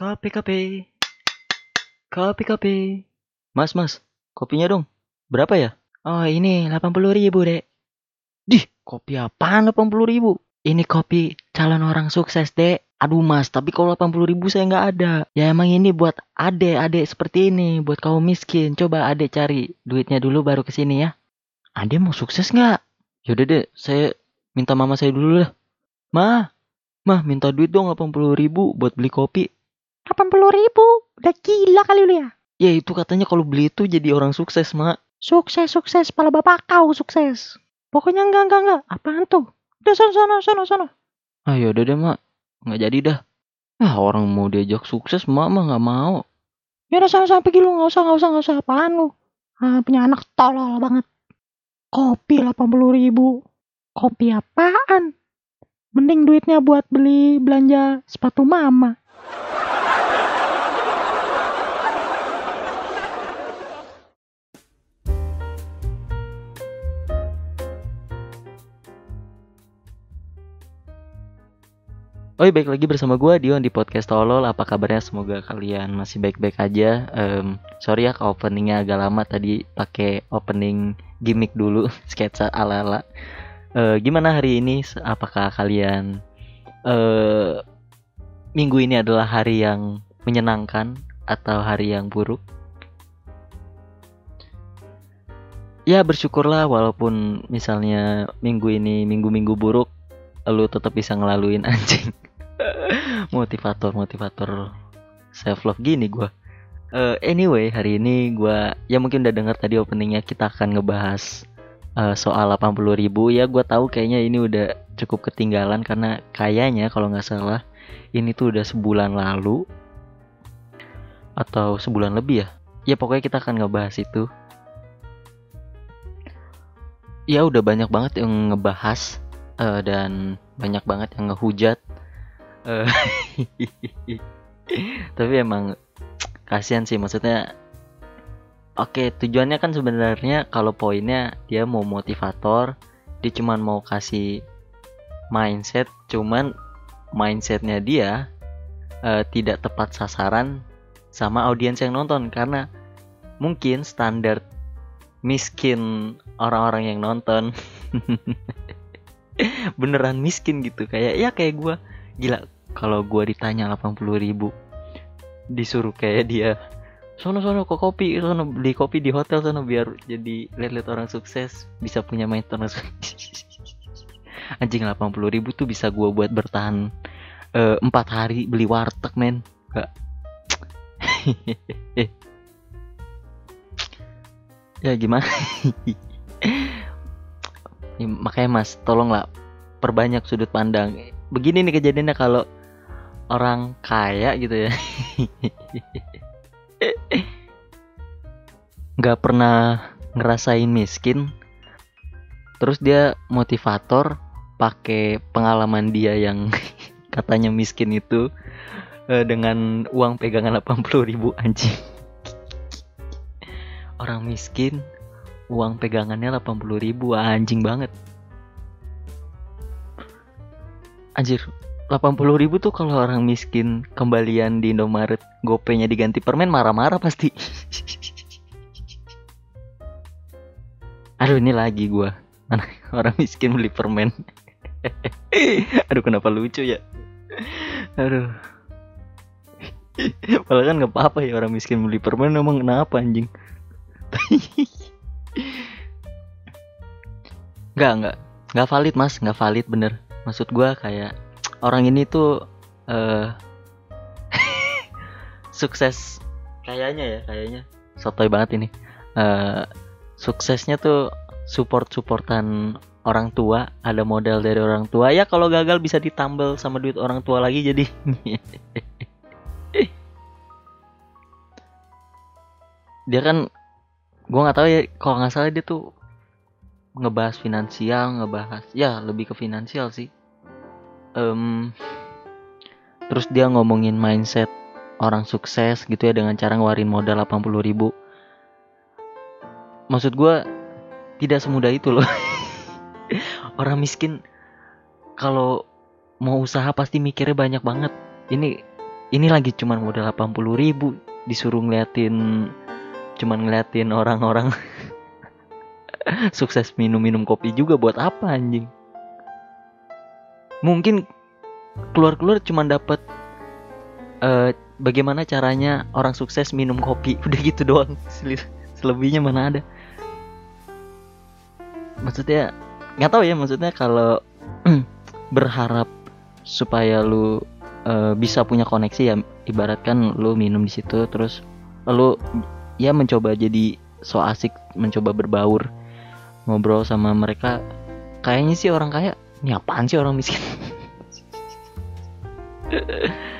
Kopi, kopi. Kopi, kopi. Mas, mas, kopinya dong. Berapa ya? Oh, ini 80 ribu, dek. Dih, kopi apaan 80 ribu? Ini kopi calon orang sukses, dek. Aduh mas, tapi kalau 80 ribu saya nggak ada. Ya emang ini buat adek-adek seperti ini, buat kaum miskin. Coba adek cari duitnya dulu baru ke sini ya. Adek mau sukses nggak? Yaudah deh, saya minta mama saya dulu lah. Ma, mah minta duit dong 80 ribu buat beli kopi. 80 ribu? Udah gila kali lu ya? Ya itu katanya kalau beli itu jadi orang sukses, mak. Sukses, sukses. Pala bapak kau sukses. Pokoknya enggak, enggak, enggak. Apaan tuh? Udah sono, sono, sono, sono. Ah yaudah deh mak, nggak jadi dah. Ah orang mau diajak sukses, mak mah nggak mau. Ya udah sono, sono pergi lu. Nggak usah, nggak usah, nggak usah. Apaan lu? Ah, punya anak tolol banget. Kopi 80 ribu. Kopi apaan? Mending duitnya buat beli belanja sepatu mama. Oh iya, baik lagi bersama gue Dion di podcast Tolol. Apa kabarnya? Semoga kalian masih baik-baik aja. Em, sorry ya, openingnya agak lama tadi pakai opening gimmick dulu, sketsa ala-ala. Eh, gimana hari ini? Apakah kalian eh minggu ini adalah hari yang menyenangkan atau hari yang buruk? Ya bersyukurlah walaupun misalnya minggu ini minggu-minggu buruk, lu tetap bisa ngelaluin anjing. Motivator motivator self love gini gua. Eh, anyway hari ini gua ya mungkin udah dengar tadi openingnya kita akan ngebahas eh, soal 80.000 ribu. Ya gua tahu kayaknya ini udah cukup ketinggalan karena kayaknya kalau nggak salah ini tuh udah sebulan lalu atau sebulan lebih ya. Ya pokoknya kita akan ngebahas itu. Ya udah banyak banget yang ngebahas eh, dan banyak banget yang ngehujat Eh, tapi emang kasihan sih maksudnya oke tujuannya kan sebenarnya kalau poinnya dia mau motivator dia cuman mau kasih mindset cuman mindsetnya dia eh, tidak tepat sasaran sama audiens yang nonton. Karena mungkin standar miskin orang-orang yang nonton beneran miskin gitu. Kayak ya kayak gua gila kalau gua ditanya 80.000 ribu disuruh kayak dia sono sono ke kopi? Sono beli kopi di hotel sono biar jadi lihat-lihat orang sukses bisa punya maintenance anjing 80.000 ribu tuh bisa gua buat bertahan eh, empat hari beli warteg men. Gak ya gimana? Ya, makanya mas tolonglah perbanyak sudut pandang begini nih kejadiannya kalau orang kaya gitu ya. Nggak pernah ngerasain miskin. Terus dia motivator pakai pengalaman dia yang katanya miskin itu eh, dengan uang pegangan 80.000 ribu anjing. Orang miskin uang pegangannya 80.000 ribu anjing banget anjir 80.000 ribu tuh kalau orang miskin kembalian di Indomaret gopenya diganti permen marah-marah pasti. Aduh ini lagi gua. Mana orang miskin beli permen? Aduh kenapa lucu ya? Aduh. Padahal kan nggak apa-apa ya orang miskin beli permen emang kenapa anjing? Nggak nggak. Nggak valid mas. Nggak valid bener maksud gua kayak orang ini tuh eh sukses kayaknya ya kayaknya. Sotoy banget ini. Eh suksesnya tuh support supportan orang tua ada modal dari orang tua. Ya kalau gagal bisa ditambal sama duit orang tua lagi jadi. Dia kan gua nggak tahu ya kalau nggak salah dia tuh ngebahas finansial ngebahas ya lebih ke finansial sih. Em, terus dia ngomongin mindset orang sukses gitu ya dengan cara ngeluarin modal 80.000 ribu. Maksud gua tidak semudah itu loh. Orang miskin kalau mau usaha pasti mikirnya banyak banget. Ini ini lagi cuman modal 80 ribu disuruh ngeliatin cuman ngeliatin orang-orang sukses minum-minum kopi juga buat apa anjing? Mungkin keluar-keluar cuman dapat eh bagaimana caranya orang sukses minum kopi. Udah gitu doang. Sel- selebihnya mana ada? Maksudnya nggak tahu ya maksudnya kalau berharap supaya lu eh, bisa punya koneksi ya ibaratkan lu minum di situ terus lu ya mencoba jadi so asik mencoba berbaur ngobrol sama mereka kayaknya sih orang kaya ini apaan sih orang miskin?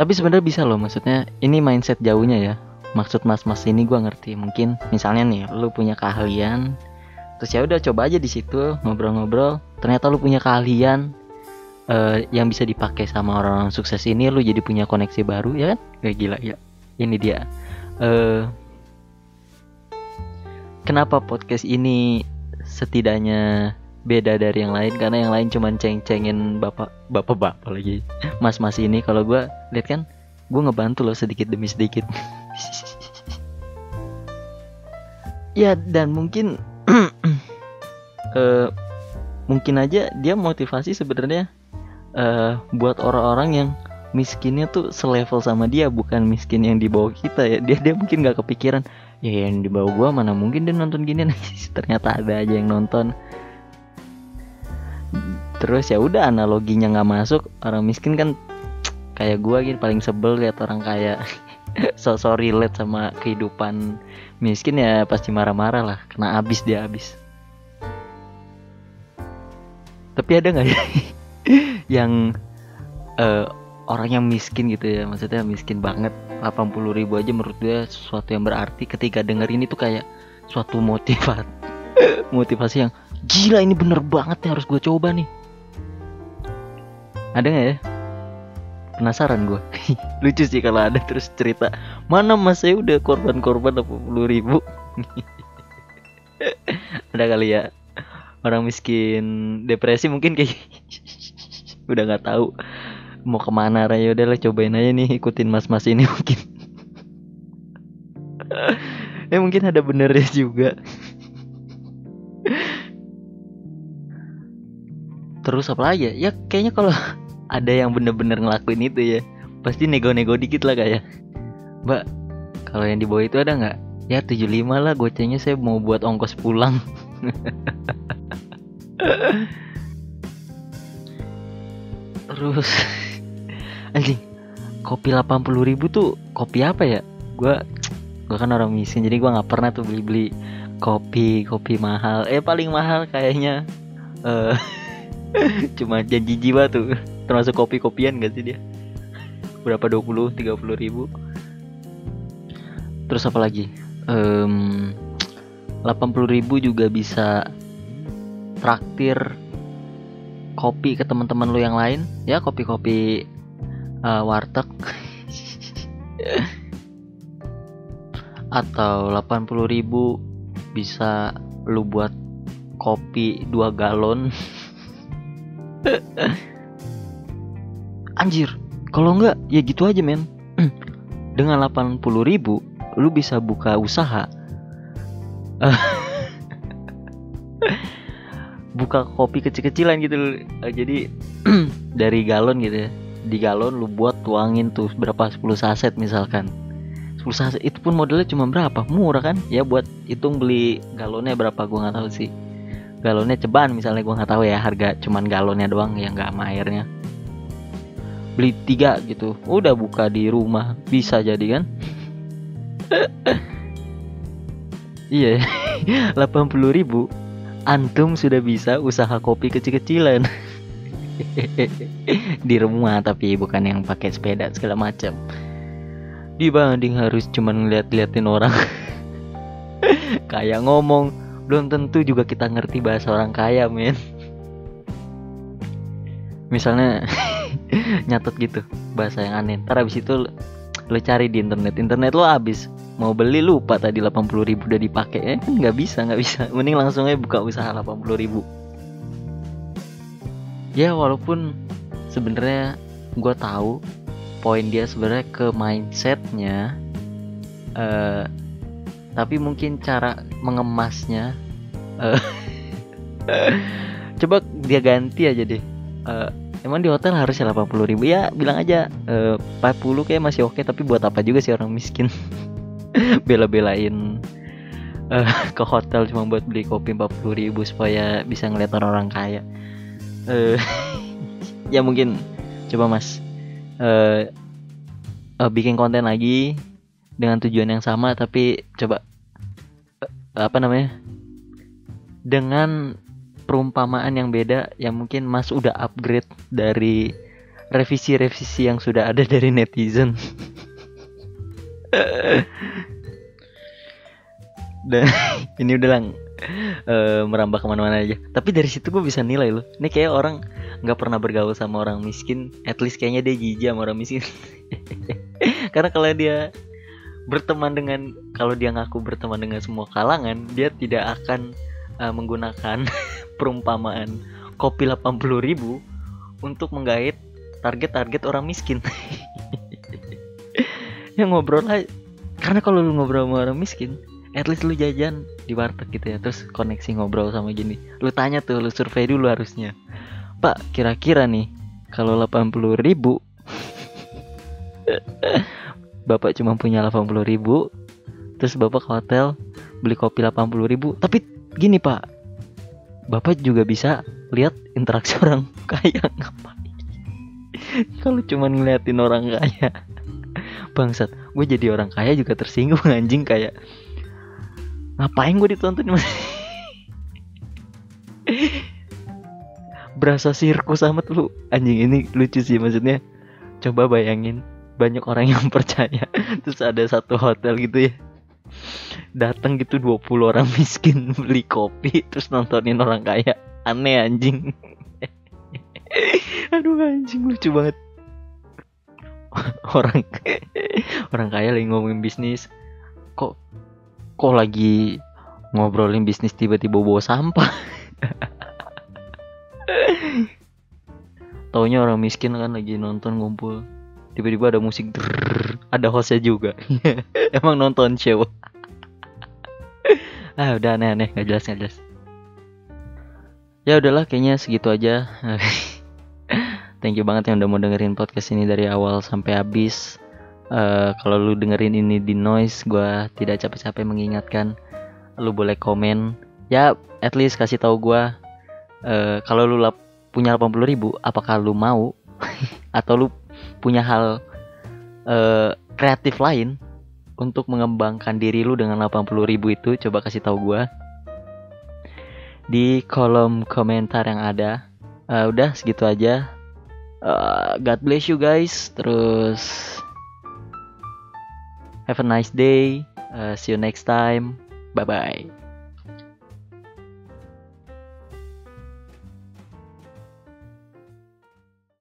Tapi sebenarnya bisa loh maksudnya ini mindset jauhnya ya. Maksud mas-mas ini gua ngerti. Mungkin misalnya nih lu punya keahlian terus ya udah coba aja di situ ngobrol-ngobrol. Ternyata lu punya keahlian eh, yang bisa dipakai sama orang-orang sukses ini lu jadi punya koneksi baru ya kan? Kayak gila ya. Ini dia. Eh kenapa podcast ini setidaknya beda dari yang lain? Karena yang lain cuman ceng-cengin bapak bapak bapak lagi. Mas-mas ini kalau gua lihat kan gue ngebantu loh sedikit demi sedikit. Ya dan mungkin eh mungkin aja dia motivasi sebenarnya eh buat orang-orang yang miskinnya tuh selevel sama dia bukan miskin yang di bawah kita ya. Dia dia mungkin nggak kepikiran ya yang di bawah gua mana mungkin dia nonton gini ternyata ada aja yang nonton. Terus ya udah analoginya nggak masuk. Orang miskin kan kayak gua gitu paling sebel lihat orang kaya so so relate sama kehidupan miskin ya pasti marah-marah lah. Kena abis dia abis. Tapi ada nggak ya yang eh, orang yang miskin gitu ya maksudnya miskin banget. 80 ribu aja menurut dia sesuatu yang berarti ketika dengerin itu kayak suatu motivasi motivasi yang gila ini bener banget nih harus gue coba nih. Ada nggak ya? Penasaran gue lucu sih kalau ada terus cerita mana mas saya udah korban-korban 80 ribu? Ada kali ya. Orang miskin depresi mungkin kayak udah nggak tahu mau ke mana raya udah lah cobain aja nih ikutin mas-mas ini mungkin. Ya mungkin ada benernya juga. Terus apa lagi ya? Ya kayaknya kalau ada yang bener-bener ngelakuin itu ya pasti nego-nego dikit lah kayak mbak kalau yang di bawah itu ada nggak? Ya 75 lah gocengnya saya mau buat ongkos pulang. Terus anjing kopi 80.000 ribu tuh kopi apa ya? Gua gua kan orang miskin jadi gua nggak pernah tuh beli beli kopi kopi mahal. Eh paling mahal kayaknya. Eh cuma janji jiwa tuh. Termasuk kopi kopian gak sih dia? Berapa? 20 30 ribu. Terus apa lagi? Em, 80 ribu juga bisa traktir kopi ke teman-teman lu yang lain. Ya kopi-kopi eh, warteg. Atau 80 ribu bisa lu buat kopi 2 galon. Anjir kalau enggak ya gitu aja men. Dengan 80 ribu lu bisa buka usaha. Buka kopi kecil-kecilan gitu. Jadi dari galon gitu ya di galon lu buat tuangin tuh berapa 10 saset misalkan. 10 saset itu pun modelnya cuma berapa? Murah kan? Ya buat hitung beli galonnya berapa gua nggak tahu sih. Galonnya ceban misalnya gua nggak tahu ya harga cuman galonnya doang yang nggak sama airnya. Beli tiga gitu udah buka di rumah bisa jadi kan? Iya 80.000 ribu antum sudah bisa usaha kopi kecil-kecilan di rumah tapi bukan yang pakai sepeda segala macam. Dibanding harus cuman ngeliat-liatin orang. Kayak ngomong belum tentu juga kita ngerti bahasa orang kaya men. Misalnya nyatet gitu bahasa yang aneh. Ntar abis itu lu cari di internet. Internet lo abis mau beli lupa tadi 80.000 ribu udah dipakai. Eh kan nggak bisa nggak bisa. Mending langsung aja buka usaha 80.000 ribu ya walaupun sebenarnya gue tahu poin dia sebenarnya ke mindsetnya eh tapi mungkin cara mengemasnya eh coba dia ganti aja deh. Eh, emang di hotel harusnya 80.000 ribu? Ya bilang aja eh, 40 kayak masih oke tapi buat apa juga sih orang miskin? Bela-belain eh, ke hotel cuma buat beli kopi 40.000 ribu supaya bisa ngeliat orang-orang kaya eh ya mungkin. Coba mas. Eh eh, bikin konten lagi dengan tujuan yang sama tapi coba eh, apa namanya? Dengan perumpamaan yang beda yang mungkin mas udah upgrade dari revisi-revisi yang sudah ada dari netizen. Dan ini udah lang eh, merambah ke mana-mana aja. Tapi dari situ gue bisa nilai loh. Ini kayak orang nggak pernah bergaul sama orang miskin. At least kayaknya dia jijik sama orang miskin. Karena kalau dia berteman dengan kalau dia ngaku berteman dengan semua kalangan dia tidak akan eh, menggunakan perumpamaan kopi 80.000 ribu untuk menggait target-target orang miskin. Ya ngobrol aja karena kalau lu ngobrol sama orang miskin at least lu jajan di warteg gitu ya terus koneksi ngobrol sama gini lu tanya tuh lu survei dulu harusnya. Pak kira-kira nih kalau 80.000 ribu bapak cuma punya 80.000 ribu terus bapak ke hotel beli kopi 80.000 ribu. Tapi gini pak bapak juga bisa lihat interaksi orang kaya. Ngapain kalau cuma ngeliatin orang kaya. Bangsat gue jadi orang kaya juga tersinggung anjing kayak ngapain gue ditonton? Berasa sirkus amat lu. Anjing ini lucu sih maksudnya. Coba bayangin banyak orang yang percaya. Terus ada satu hotel gitu ya. Datang gitu 20 orang miskin beli kopi terus nontonin orang kaya. Aneh anjing. Aduh anjing lucu banget. Orang orang kaya lagi ngomongin bisnis. Kok kok lagi ngobrolin bisnis tiba-tiba bawa sampah? Taunya orang miskin kan lagi nonton ngumpul. Tiba-tiba ada musik drrrr, ada hostnya juga. Emang nonton show ah udah aneh-aneh nggak jelas nggak jelas. Ya udahlah kayaknya segitu aja. Thank you banget yang udah mau dengerin podcast ini dari awal sampai habis Eh, kalau lu dengerin ini di noise gua tidak capek-capek mengingatkan. Lu boleh komen. Ya at least kasih tahu gua eh, kalau lu lap- punya 80.000 ribu apakah lu mau atau lu punya hal eh, kreatif lain untuk mengembangkan diri lu dengan 80.000 ribu itu? Coba kasih tahu gua di kolom komentar yang ada. Eh, udah segitu aja. Eh, God bless you guys. Terus have a nice day. Uh, see you next time. Bye bye